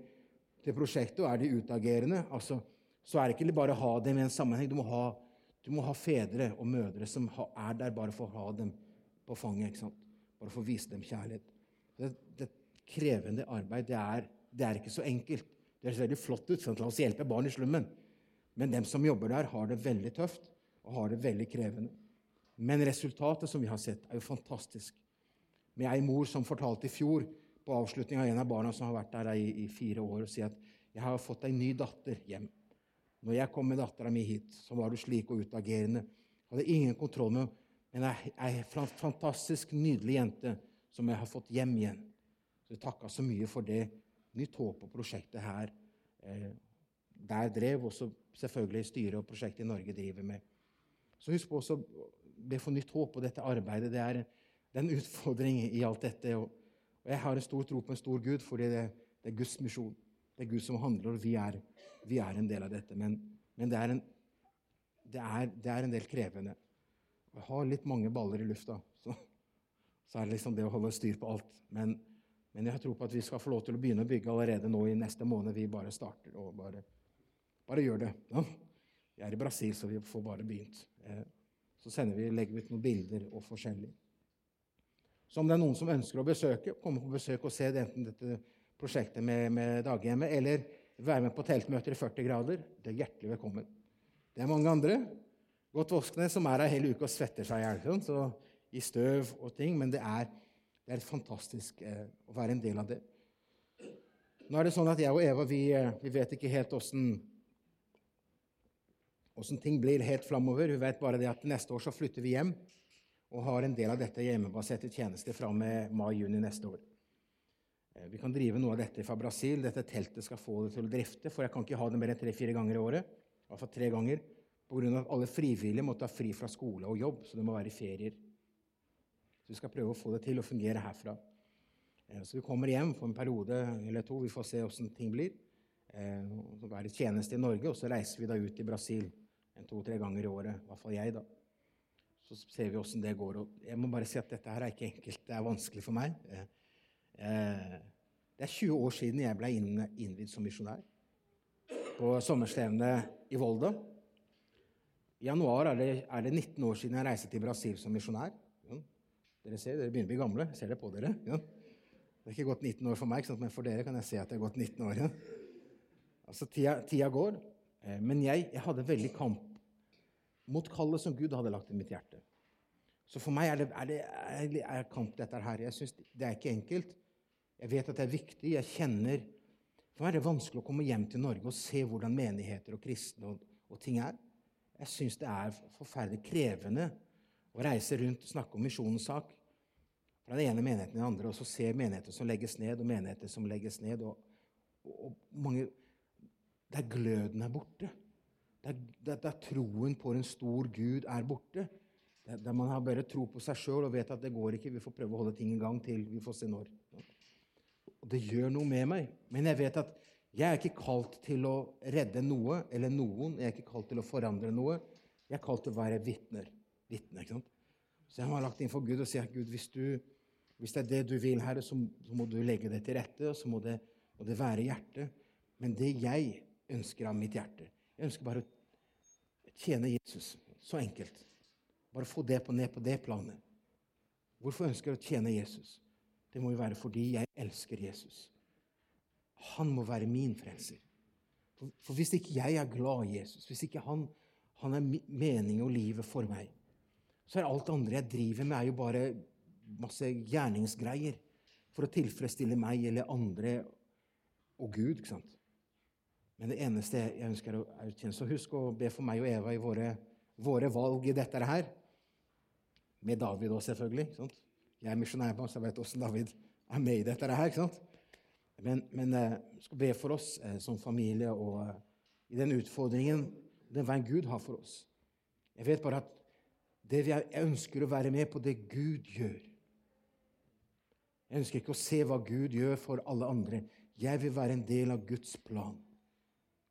til prosjektet, og er de utagerende, altså, så er det ikke bare å ha dem i en sammenheng. Du må ha du må ha fedre og mødre som er der bare for å ha dem på fanget. ikke sant? Bare for å vise dem kjærlighet. Det, det krevende arbeid. Det er, det er, ikke så enkelt. Det høres veldig flott ut. sånn, La oss hjelpe barn i slummen. Men dem som jobber der, har det veldig tøft og har det veldig krevende. Men resultatet som vi har sett, er jo fantastisk. Med ei mor som fortalte i fjor på avslutning av en av barna som har vært der i, i fire år, og sier at 'jeg har fått ei ny datter hjem'. Når jeg kom med dattera mi hit, så var du slik og utagerende. Hadde ingen kontroll med men ei fantastisk nydelig jente som jeg har fått hjem igjen. Så jeg takka så mye for det. Nytt håp på prosjektet her. Eh, der drev også selvfølgelig styret og prosjektet i Norge driver med. Så husk på også det for nytt håp og dette arbeidet. Det er, det er en utfordring i alt dette. Og, og jeg har en stor tro på en stor Gud, fordi det, det er Guds misjon. Det er Gud som handler, og vi er vi er en del av dette. Men, men det, er en, det, er, det, er en, del krevende. Jeg har litt mange baller i lufta, så, så, er det liksom det å holde styr på alt. Men, men, jeg tror på at vi skal få lov til å begynne å bygge allerede nå i neste måned. Vi bare starter og bare, bare gjør det. Ja? Vi er i Brasil, så vi får bare begynt. Så så vi, legger vi ut noen bilder og forskjellig. Så om det er noen som ønsker å besøke, komme på besøk og se enten dette prosjektet med, med daghjemmet eller være med på teltmøter i 40 grader, det er hjertelig velkommen. Det er mange andre godt voksne som er her hele uka og svetter seg i hjel. Så i støv og ting. Men det er, det er fantastisk eh, å være en del av det. Nå er det sånn at jeg og Eva vi, eh, vi vet ikke helt åssen ting blir helt framover. Hun vet bare det at neste år så flytter vi hjem og har en del av dette hjemmebaserte tjenester fra med mai-juni neste år. Eh, vi kan drive noe av dette fra Brasil. Dette teltet skal få det til å drifte, for jeg kan ikke ha det mer enn tre-fire ganger i året. Altså tre ganger. Pga. at alle frivillige må ta fri fra skole og jobb, så det må være i ferier. Så vi skal prøve å få det til å fungere herfra. Eh, så vi kommer hjem for en periode eller to. Vi får se åssen ting blir. Eh, så være tjeneste i Norge, og så reiser vi da ut i Brasil to-tre ganger i året. I hvert fall jeg, da. Så ser vi åssen det går. Og jeg må bare si at dette her er ikke enkelt. Det er vanskelig for meg. Eh, det er 20 år siden jeg ble innvidd som misjonær på sommerstevnet i Volda. I januar er det, er det, 19 år siden jeg reiste til Brasil som misjonær. Dere ser, dere begynner å bli gamle. Jeg ser det på dere. Ja. Det er ikke gått 19 år for meg, men for dere kan jeg se at det har gått 19 år. Ja. Altså, tida, tida, går. Eh, men jeg, jeg hadde veldig kamp mot kallet som Gud hadde lagt i mitt hjerte. Så for meg er det, er det er, er kamp, dette her. Jeg synes Det er ikke enkelt. Jeg vet at det er viktig. Jeg kjenner For meg er det vanskelig å komme hjem til Norge og se hvordan menigheter og kristne og, og ting er. Jeg syns det er forferdelig krevende å reise rundt og snakke om misjonens sak fra den ene menigheten til den andre, og så ser menigheter som legges ned, og menigheter som legges ned. og, og, og mange, Der gløden er borte. der, der, der troen på en stor Gud er borte. Der, der man har bare tro på seg sjøl og vet at det går ikke, vi får prøve å holde ting i gang til vi får se når. Og Det gjør noe med meg. Men jeg vet at jeg er ikke kalt til å redde noe eller noen. Jeg er ikke kalt til å forandre noe. Jeg er kalt til å være vitner. vitner ikke sant? Så jeg har lagt inn for Gud og sier Gud, hvis, du, hvis det er det du vil, Herre, så, må du legge det til rette, og så må det, må det være hjertet. Men det jeg ønsker av mitt hjerte Jeg ønsker bare å tjene Jesus. Så enkelt. Bare få det på, ned på det planet. Hvorfor ønsker jeg å tjene Jesus? Det må jo være fordi jeg elsker Jesus. Han må være min frelser. For, for hvis ikke jeg er glad i Jesus, hvis ikke han, han er mening og livet for meg, så er alt det andre jeg driver med, er jo bare masse gjerningsgreier for å tilfredsstille meg eller andre og Gud. ikke sant? Men det eneste jeg ønsker å erkjenne Så husk å be for meg og Eva i våre, våre valg i dette her. Med David òg, selvfølgelig. ikke sant? Jeg er misjonær, så jeg vet åssen David er med i dette her. ikke sant? Men, men eh, skal be for oss eh, som familie og eh, i den utfordringen, den veien Gud har for oss. Jeg vet bare at det er, jeg ønsker å være med på det Gud gjør. Jeg ønsker ikke å se hva Gud gjør for alle andre. Jeg vil være en del av Guds plan.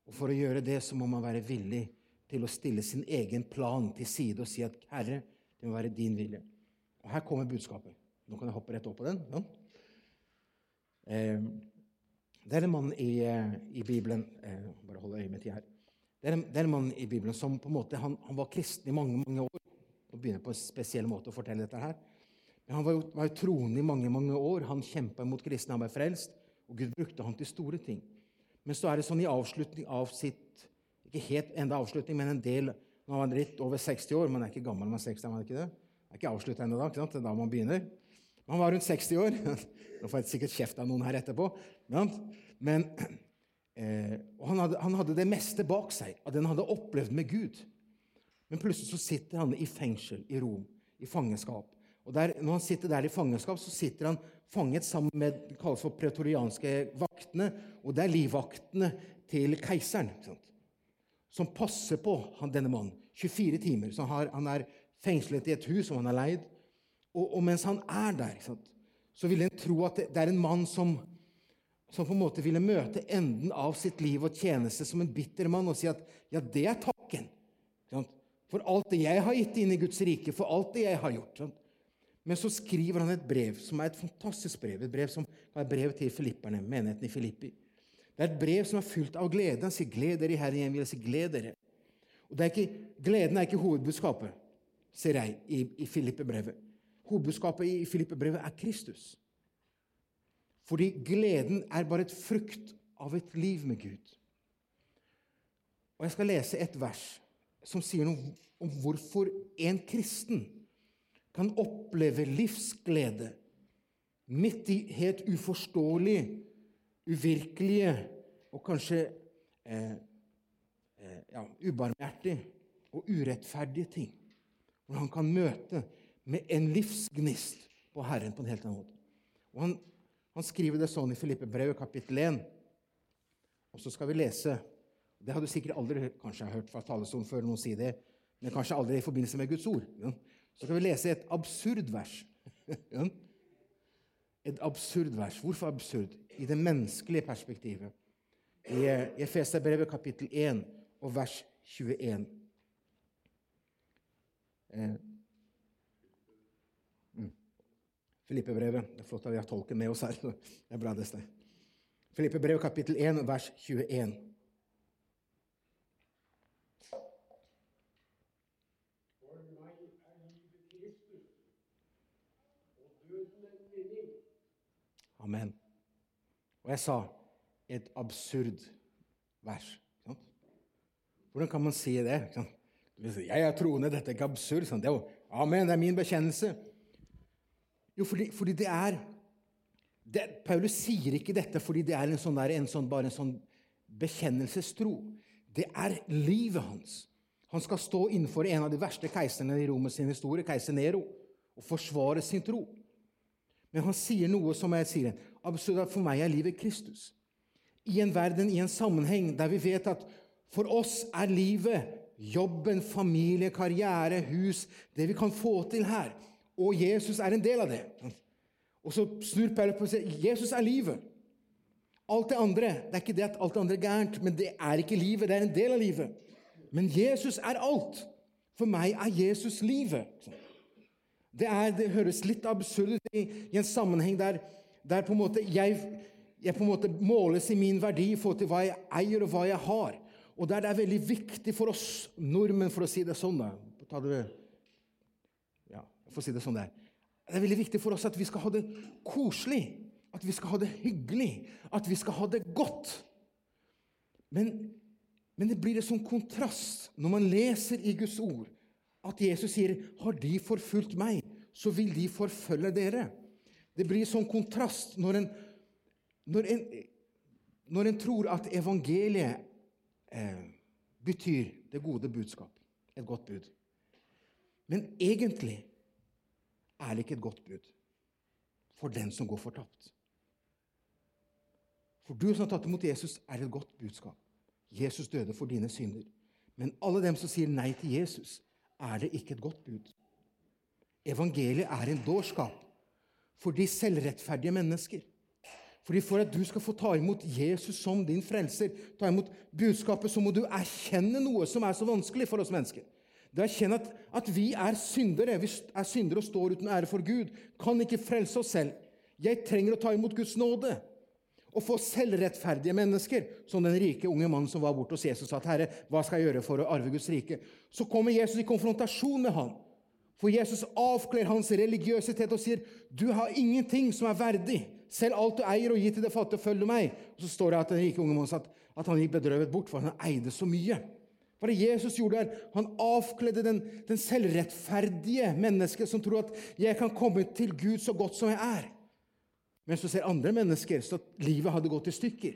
Og For å gjøre det så må man være villig til å stille sin egen plan til side og si at 'Herre, det må være din vilje. Og her kommer budskapet. Nå kan jeg hoppe rett opp på den. Ja. Eh, det er en mann i, eh, i Bibelen eh, Bare hold øye med tida her. Det er, en, det er, en, mann i Bibelen som på en måte, han, han, var kristen i mange mange år. Nå begynner jeg på en spesiell måte å fortelle dette her. Han var var troende i mange mange år. Han kjempa mot kristne, han ble frelst. Og Gud brukte han til store ting. Men så er det sånn i avslutning av sitt Ikke helt enda avslutning, men en del nå var han litt over 60 år, men er ikke gammel med 60. er ikke det? Det er ikke avslutta ennå, da. Ikke sant? Det er da man begynner. Han var rundt 60 år. Nå får jeg sikkert kjeft av noen her etterpå. Men, eh, og han hadde, han hadde, det meste bak seg av det han hadde opplevd med Gud. Men plutselig så sitter han i fengsel i Rom, i fangenskap. Og der, Når han sitter der i fangenskap, så sitter han fanget sammen med det kalles for pretorianske vaktene. Og det er livvaktene til keiseren. Sant? som passer på han, denne mannen 24 timer. Så han, han, er fengslet i et hus som han har leid. Og, og mens han er der, så vil en tro at det, det er en mann som, som på en måte ville møte enden av sitt liv og tjeneste som en bitter mann og si at ja, det er takken. For alt det jeg har gitt inn i Guds rike, for alt det jeg har gjort. Men så skriver han et brev som er et fantastisk brev, et brev som er brev til filipperne, menigheten i Filippi. Det er et brev som er fylt av glede. Han sier 'gled dere i Herren'. igjen'. vil si 'gled dere'. Og er ikke, Gleden er ikke hovedbudskapet, ser jeg, i, i Filippe-brevet. Hovedbudskapet i Filippe-brevet er Kristus. Fordi gleden er bare et frukt av et liv med Gud. Og Jeg skal lese et vers som sier noe om hvorfor en kristen kan oppleve livsglede midt i helt uforståelige, uvirkelige og kanskje eh, eh, ja, ubarmhjertige og urettferdige ting. Hvor han kan møte med en livsgnist på Herren på en helt annen måte. Og han, han skriver det sånn i Filippe-brevet kapittel 1. Og så skal vi lese Det har du sikkert aldri kanskje hørt fra talerstolen før noen si det, men kanskje aldri i forbindelse med Guds ord. Så skal vi lese et absurd vers. Et absurd vers. Hvorfor absurd? i det menneskelige perspektivet. I Efeserbrevet kapittel 1 og vers 21. Eh. Mm. Det er flott at vi har tolken med oss her. Det er bra, det stedet. Filippebrevet kapittel 1 vers 21. Amen. Og jeg sa et absurd vers. Hvordan kan man si det? Jeg er troende, dette er ikke absurd. Det er jo, Amen, det er min bekjennelse. Jo, fordi, fordi det er det, Paulus sier ikke dette fordi det er en sånn der, en sånn, bare en sånn bekjennelsestro. Det er livet hans. Han skal stå innenfor en av de verste keiserne i Romers historie, keiser Nero, og forsvare sin tro. Men han sier noe som jeg sier, absolutt for meg er livet Kristus. I en verden, i en sammenheng der vi vet at For oss er livet jobben, familie, karriere, hus, det vi kan få til her. Og Jesus er en del av det. Og så snur Paulus på og sier Jesus er livet. Alt det andre Det er ikke det at alt det andre er gærent, men det er ikke livet. Det er en del av livet. Men Jesus er alt. For meg er Jesus livet. Det, er, det høres litt absurd ut i, i, en sammenheng der, der på en måte jeg, jeg, på en måte måles i min verdi i forhold til hva jeg eier, og hva jeg har. Og der det er veldig viktig for oss nordmenn, for å si det sånn ta det, ja, for å si det sånn der, Det er veldig viktig for oss at vi skal ha det koselig, at vi skal ha det hyggelig, at vi skal ha det godt. Men, men det blir en sånn kontrast når man leser i Guds ord at Jesus sier, 'Har de forfulgt meg, så vil de forfølge dere'. Det blir sånn kontrast når en, når en, når en tror at evangeliet eh, betyr det gode budskap. Et godt bud. Men egentlig er det ikke et godt bud for den som går fortapt. For du som har tatt imot Jesus, er et godt budskap. Jesus døde for dine synder. Men alle dem som sier nei til Jesus, er det ikke et godt bud. Evangeliet er en dårskap for de selvrettferdige mennesker. Fordi For at du skal få ta imot Jesus som din frelser, ta imot budskapet, så må du erkjenne noe som er så vanskelig for oss mennesker. Det å erkjenne at, at vi er syndere. Vi er syndere og står uten ære for Gud. Kan ikke frelse oss selv. Jeg trenger å ta imot Guds nåde. Og få selvrettferdige mennesker, som den rike unge mannen som var borte hos Jesus og sa, 'Herre, hva skal jeg gjøre for å arve Guds rike?' Så kommer Jesus i konfrontasjon med han. For Jesus avkler hans religiøsitet og sier, 'Du har ingenting som er verdig.' Selv alt du eier, og gir til det fattige, følger meg. Og så står det at den rike unge mannen at, at han gikk bedrøvet bort, for han eide så mye. Hva det Jesus gjorde der? Han avkledde den, den selvrettferdige mennesket som tror at 'jeg kan komme til Gud så godt som jeg er'. Mens du ser andre mennesker så livet hadde gått i stykker.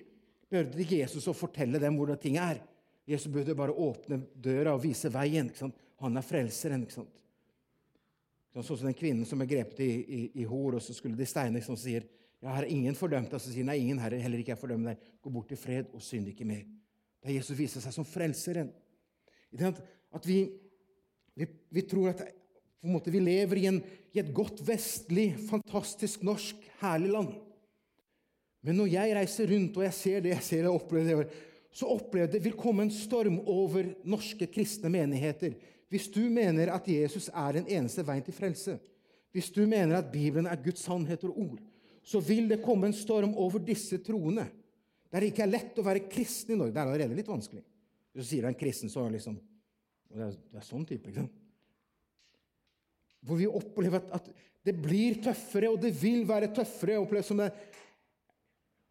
Behøvde ikke Jesus å fortelle dem hvordan ting er. Jesus burde bare åpne døra og vise veien. Han er frelseren. ikke sant? Sånn som den kvinnen som er grepet i, i, i hor, og så skulle de steine, som sier her er ingen fordømt. Og så sier nei, ingen herre, heller ikke jeg fordømmer deg. Gå bort i fred og synd ikke mer. Da Jesus viser seg som frelseren. At vi, vi, vi tror at måte, vi lever i, en, i, et godt vestlig, fantastisk norsk, herlig land. Men når jeg reiser rundt og jeg ser det jeg ser og opplever det, så opplever jeg det vil komme en storm over norske kristne menigheter. Hvis du mener at Jesus er den eneste veien til frelse, hvis du mener at Bibelen er Guds sannhet og ord, så vil det komme en storm over disse troende. Der det ikke er lett å være kristen i Norge. Det er allerede litt vanskelig. Hvis du sier du en kristen, så er det liksom Det er, det er sånn type, ikke sant? Hvor vi opplever at, at, det blir tøffere, og det vil være tøffere. Jeg opplever som det,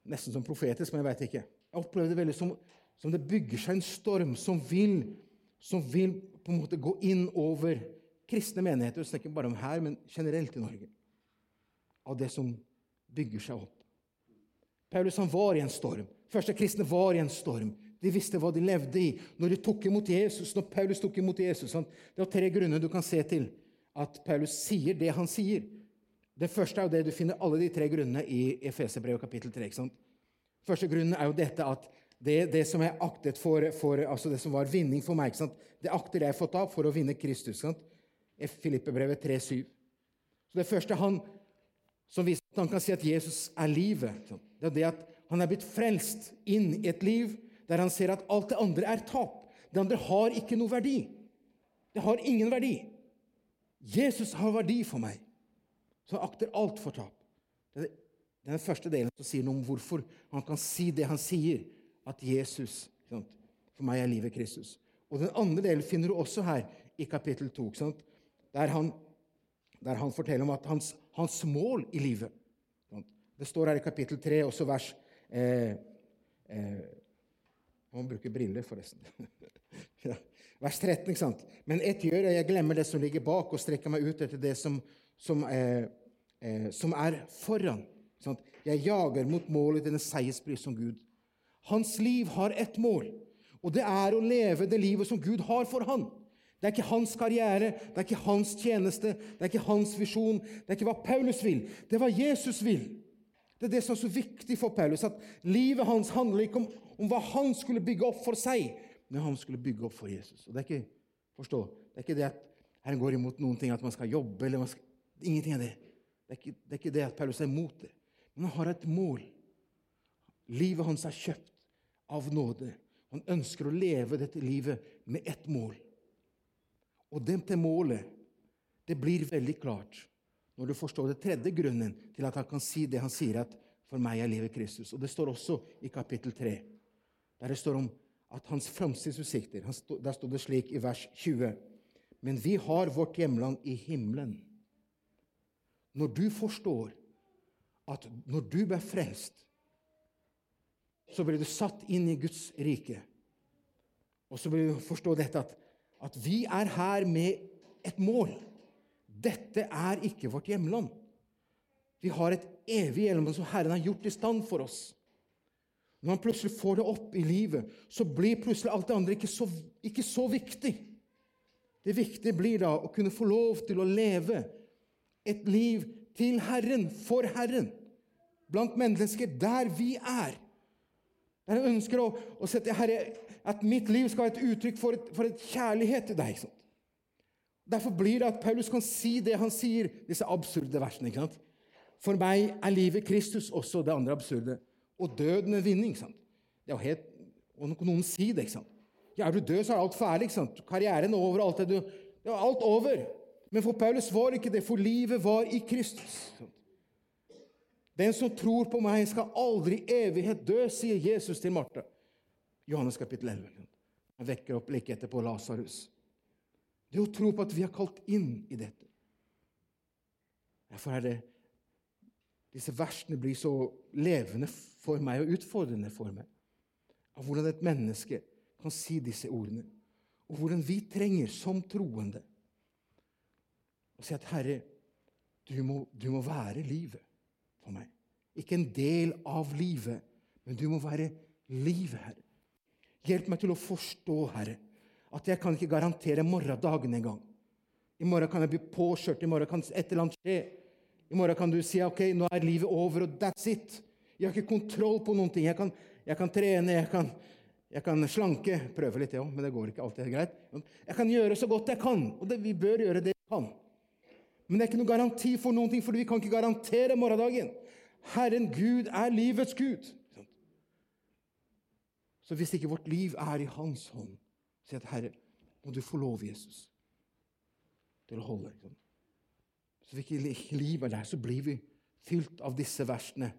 Nesten som profetisk, men jeg veit ikke. Jeg opplever det veldig som, som, det bygger seg en storm som vil, som vil på en måte gå inn over kristne menigheter. Jeg snakker bare om her, men generelt i Norge. Av det som bygger seg opp. Paulus han var i en storm. Første kristne var i en storm. De visste hva de levde i når de tok imot Jesus. når Paulus tok imot Jesus. Det er tre grunner du kan se til at Paulus sier det han sier. Det første er jo det du finner alle de tre grunnene i Efeserbrevet kapittel 3. Ikke sant? Første grunnen er jo dette at det, det som er aktet for, for, altså det som var vinning for meg, det akter jeg fått av for å vinne Kristus. Filippebrevet 3,7. Så det første han som viser at han kan si at Jesus er livet. Det er det at han er blitt frelst inn i et liv der han ser at alt det andre er tap. Det andre har ikke noe verdi. Det har ingen verdi. Jesus har verdi for meg, så han akter alt for tap. Det er den første delen som sier noe om hvorfor han kan si det han sier, at Jesus For meg er livet Kristus. Og Den andre delen finner du også her i kapittel 2, der han, der han forteller om at hans hans mål i livet. Det står her i kapittel 3, også vers eh, eh, Man bruker briller, forresten. Vers 13, ikke sant? Men ett gjør jeg, jeg glemmer det som ligger bak, og strekker meg ut etter det som, som, eh, eh, som er foran. Sant? Jeg jager mot målet i den seierspris som Gud. Hans liv har ett mål, og det er å leve det livet som Gud har for han. Det er ikke hans karriere, det er ikke hans tjeneste, det er ikke hans visjon. Det er ikke hva Paulus vil, det er hva Jesus vil. Det er det som er så viktig for Paulus, at livet hans handler ikke om, om hva han skulle bygge opp for seg, men han skulle bygge opp for Jesus. Og det er ikke, forstå, det er ikke det at Herren går imot noen ting, at man skal jobbe eller man skal, Ingenting av det. Det er, ikke, det er ikke det at Paulus er imot det. Men han har et mål. Livet hans er kjøpt av nåde. Han ønsker å leve dette livet med ett mål. Og dette målet det blir veldig klart når du forstår det tredje grunnen til at han kan si det han sier, at 'for meg er livet Kristus'. Og Det står også i kapittel 3, der det står om at hans framtidsutsikter Der står det slik i vers 20.: Men vi har vårt hjemland i himmelen. Når du forstår at når du ble frelst, så blir du satt inn i Guds rike. Og så blir du forstå dette at, at vi er her med et mål. Dette er ikke vårt hjemland. Vi har et evig hjemland som Herren har gjort i stand for oss. Når man plutselig får det opp i livet, så blir plutselig alt det andre ikke så, ikke så viktig. Det viktige blir da å kunne få lov til å leve et liv til Herren, for Herren, blant mennesker der vi er. Der jeg ønsker å, å sette Herre, at mitt liv skal være et uttrykk for et, for et kjærlighet til deg. Sånn. Derfor blir det at Paulus kan si det han sier, disse absurde versene. ikke sant? For meg er livet Kristus, også det andre absurde. Og døden en vinning. ikke sant? Det er jo helt, og Noen sier det. ikke sant? Ja, Er du død, så er alt ferdig. ikke sant? Karrieren er over. alt er du, det var alt over. Men for Paulus var ikke det, for livet var i Kristus. Den som tror på meg, skal aldri i evighet dø, sier Jesus til Martha. Johannes kapittel 11. Han vekker opp like etterpå Lasarus. Det å tro på at vi har kalt inn i dette. Derfor er det disse versene blir så levende for meg og utfordrende for meg. Av hvordan et menneske kan si disse ordene, og hvordan vi trenger, som troende, å si at 'Herre, du må, du må være livet for meg'. Ikke en del av livet, men du må være livet, Herre. Hjelp meg til å forstå, Herre, at jeg kan ikke garantere morgendagen engang. I morgen kan jeg bli påkjørt, i morgen kan et eller annet skje. I morgen kan du si ok, nå er livet over, og that's it. Jeg har ikke kontroll på noen ting. Jeg kan, jeg kan trene, jeg kan, jeg kan slanke. Prøve litt, ja, men det går ikke alltid greit. Jeg kan gjøre så godt jeg kan, og det, vi bør gjøre det vi kan. Men det er ikke noen garanti for noen ting, for vi kan ikke garantere morgendagen. Herren Gud er livets Gud. Så hvis ikke vårt liv er i Hans hånd, si at Herre, må du få lov, Jesus, til å holde. Så hvis ikke livet er der, så blir vi fylt av disse versene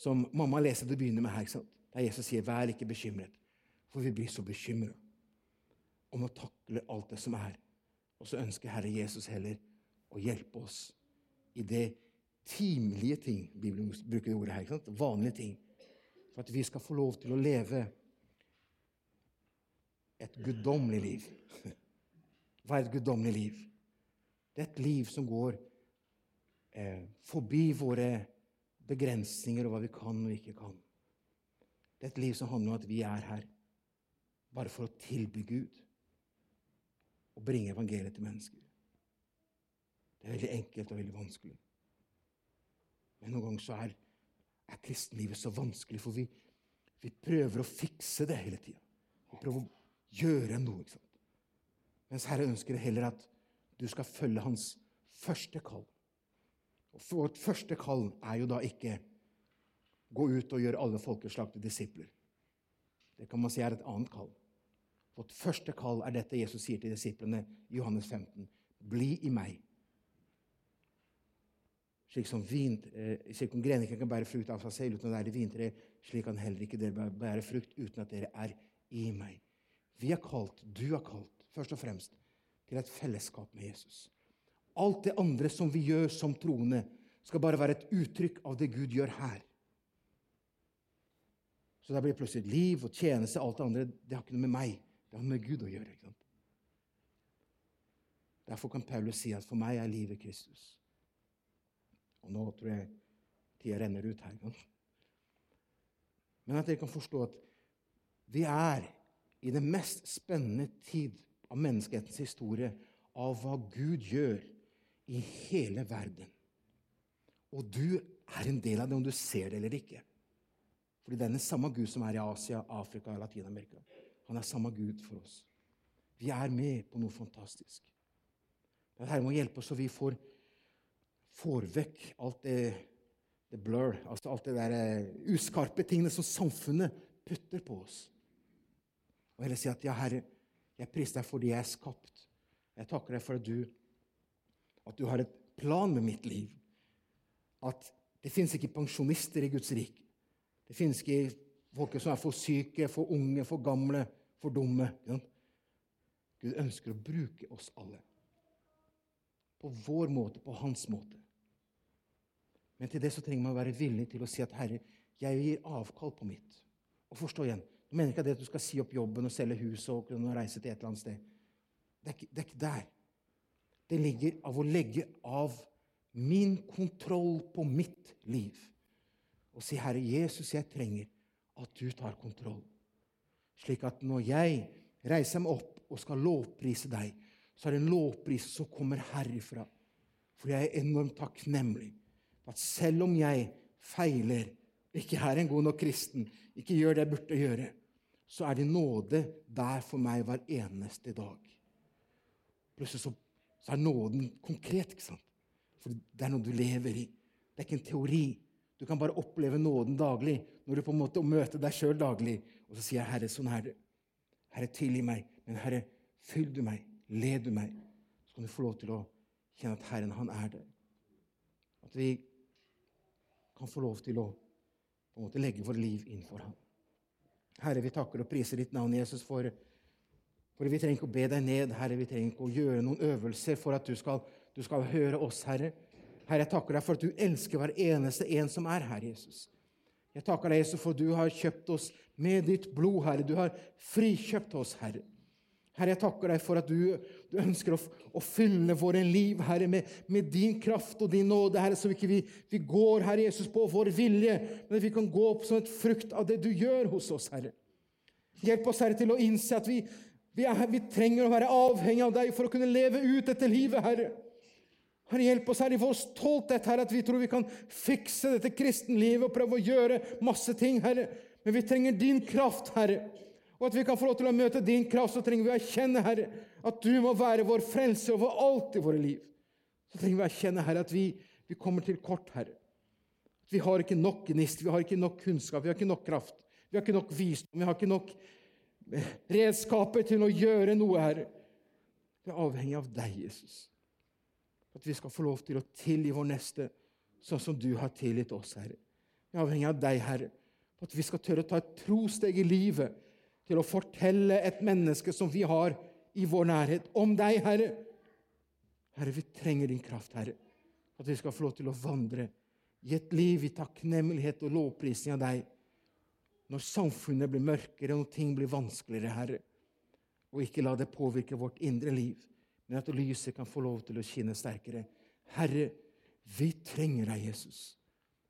som mamma leser å begynne med her. Der Jesus sier, 'Vær ikke bekymret', for vi blir så bekymra om å takle alt det som er. Og så ønsker Herre Jesus heller og hjelpe oss i det timelige ting Bibelen bruker det ordet her, ikke sant? vanlige ting. For at vi skal få lov til å leve et guddommelig liv. Hva er et guddommelig liv? Det er et liv som går eh, forbi våre begrensninger og hva vi kan og ikke kan. Det er et liv som handler om at vi er her bare for å tilby Gud og bringe evangeliet til mennesker. Det er veldig enkelt og veldig vanskelig. Men noen ganger så er, er kristenlivet så vanskelig, for vi, vi prøver å fikse det hele tida. Vi prøver å gjøre noe. ikke sant? Mens Herre ønsker det heller at du skal følge hans første kall. Og Vårt første kall er jo da ikke gå ut og gjøre alle folkeslag til disipler. Det kan man si er et annet kall. Vårt første kall er dette Jesus sier til disiplene i Johannes 15. Bli i meg slik som, vin, eh, slik som grenen ikke kan bære frukt av seg selv uten å være vintre, slik kan heller ikke dere bære frukt uten at dere er i meg. Vi er kalt, du er kalt, først og fremst til et fellesskap med Jesus. Alt det andre som vi gjør som troende, skal bare være et uttrykk av det Gud gjør her. Så da blir plutselig liv og tjeneste alt det andre det har ikke noe med meg, det har med Gud å gjøre. ikke sant? Derfor kan Paulus si at for meg er livet Kristus. Og nå tror jeg tida renner ut her. Men at dere kan forstå at vi er i den mest spennende tid av menneskehetens historie av hva Gud gjør i hele verden. Og du er en del av det om du ser det eller ikke. Fordi det er den samme Gud som er i Asia, Afrika og Latin-Amerika. Han er samme Gud for oss. Vi er med på noe fantastisk. Herre må hjelpe oss så vi får, får vekk alt det, det blur, altså alt det der eh, uskarpe tingene som samfunnet putter på oss. Og heller si at ja, Herre, jeg priser deg fordi jeg er skapt. Jeg takker deg for at du, at du har et plan med mitt liv. At det fins ikke pensjonister i Guds rik. Det fins ikke folk som er for syke, for unge, for gamle, for dumme. Gud ønsker å bruke oss alle. På vår måte, på hans måte. Men til det så trenger man å være villig til å si at 'Herre, jeg gir avkall på mitt'. Og forstå igjen, Nå mener ikke det at du skal si opp jobben og selge huset og reise til et eller annet sted. Det er, ikke, det er ikke der. Det ligger av å legge av min kontroll på mitt liv. Og si, 'Herre Jesus, jeg trenger at du tar kontroll.' Slik at når jeg reiser meg opp og skal lovprise deg, så er det en lovpris som kommer herifra. For jeg er enormt takknemlig for at selv om jeg feiler, ikke er en god nok kristen, ikke gjør det jeg burde gjøre, så er det nåde der for meg hver eneste dag. Plutselig så, så er nåden konkret. ikke sant? For det er noe du lever i. Det er ikke en teori. Du kan bare oppleve nåden daglig når du på en måte møter deg sjøl daglig. Og så sier jeg, 'Herre, sånn er det. Herre, tilgi meg. Men Herre, fyll du meg. Led du meg.' Så kan du få lov til å kjenne at Herren, han er der. At vi kan få lov til å på en måte legge vårt liv innenfor ham. Herre, vi takker og priser ditt navn, Jesus, for, for vi trenger ikke å be deg ned. Herre, vi trenger ikke å gjøre noen øvelser for at du skal du skal høre oss, Herre. Herre, jeg takker deg for at du elsker hver eneste en som er her, Jesus. Jeg takker deg, Jesus, for du har kjøpt oss med ditt blod, Herre. Du har frikjøpt oss, Herre. Herre, jeg takker deg for at du, du ønsker å, å, fylle våre liv, Herre, med, med, din kraft og din nåde, Herre, så ikke vi, vi går, Herre Jesus, på vår vilje, men at vi kan gå opp som et frukt av det du gjør hos oss, Herre. Hjelp oss, Herre, til å innse at vi, vi, er, vi trenger å være avhengig av deg for å kunne leve ut dette livet, Herre. Herre, hjelp oss her i vår stolthet, Herre, at vi tror vi kan fikse dette kristenlivet og prøve å gjøre masse ting, Herre. Men vi trenger din kraft, Herre. Og at vi kan få lov til å møte din kraft, så trenger vi å erkjenne, Herre, at du må være vår frelse over alt i våre liv. Så trenger vi å erkjenne, Herre, at vi, vi kommer til kort, Herre. At vi har ikke nok gnist, vi har ikke nok kunnskap, vi har ikke nok kraft. Vi har ikke nok visdom, vi har ikke nok eh, redskaper til å gjøre noe, Herre. Vi er avhengig av deg, Jesus. At vi skal få lov til å tilgi vår neste sånn som du har tilgitt oss, Herre. Vi er avhengig av deg, Herre, at vi skal tørre å ta et trosteg i livet til å fortelle et menneske som vi har i vår nærhet, om deg, Herre. Herre, vi trenger din kraft, Herre, at vi skal få lov til å vandre i et liv i takknemlighet og lovprisning av deg når samfunnet blir mørkere når ting blir vanskeligere, Herre. Og ikke la det påvirke vårt indre liv men at lyset kan få lov til å skinne sterkere. Herre, vi trenger deg, Jesus.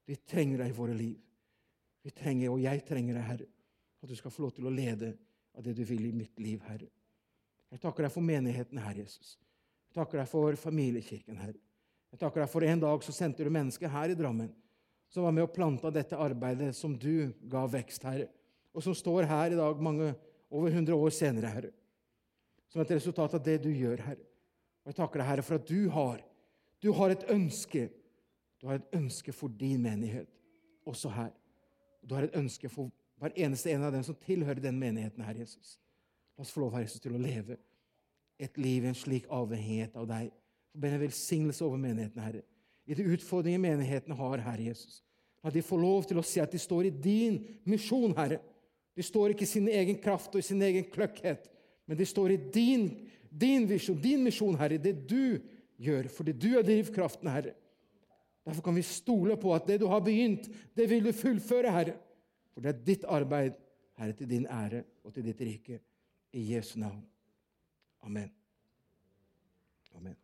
Vi trenger deg i våre liv. Vi trenger, og jeg trenger deg, Herre, at du skal få lov til å lede av det du vil i mitt liv, Herre. Jeg takker deg for menigheten her, Jesus. Jeg takker deg for familiekirken, Herre. Jeg takker deg for en dag så sendte du mennesker her i Drammen som var med og planta dette arbeidet som du ga vekst, Herre, og som står her i dag mange over 100 år senere, Herre, som et resultat av det du gjør, Herre. Og Jeg takker deg, Herre, for at du har, du har et ønske. Du har et ønske for din menighet, også her. Du har et ønske for hver eneste en av dem som tilhører den menigheten, Herre Jesus. La oss få lov, Herre Jesus, til å leve et liv i en slik avhengighet av deg. For ber en velsignelse over menigheten, Herre. I de utfordringer menigheten har, Herre Jesus. At de får lov til å si at de står i din misjon, Herre. De står ikke i sin egen kraft og i sin egen kløkkhet, men de står i din din visjon, din misjon, Herre, det du gjør, fordi du er drivkraften, Herre. Derfor kan vi stole på at det du har begynt, det vil du fullføre, Herre. For det er ditt arbeid, Herre, til din ære og til ditt rike. I Jesu navn. Amen. Amen.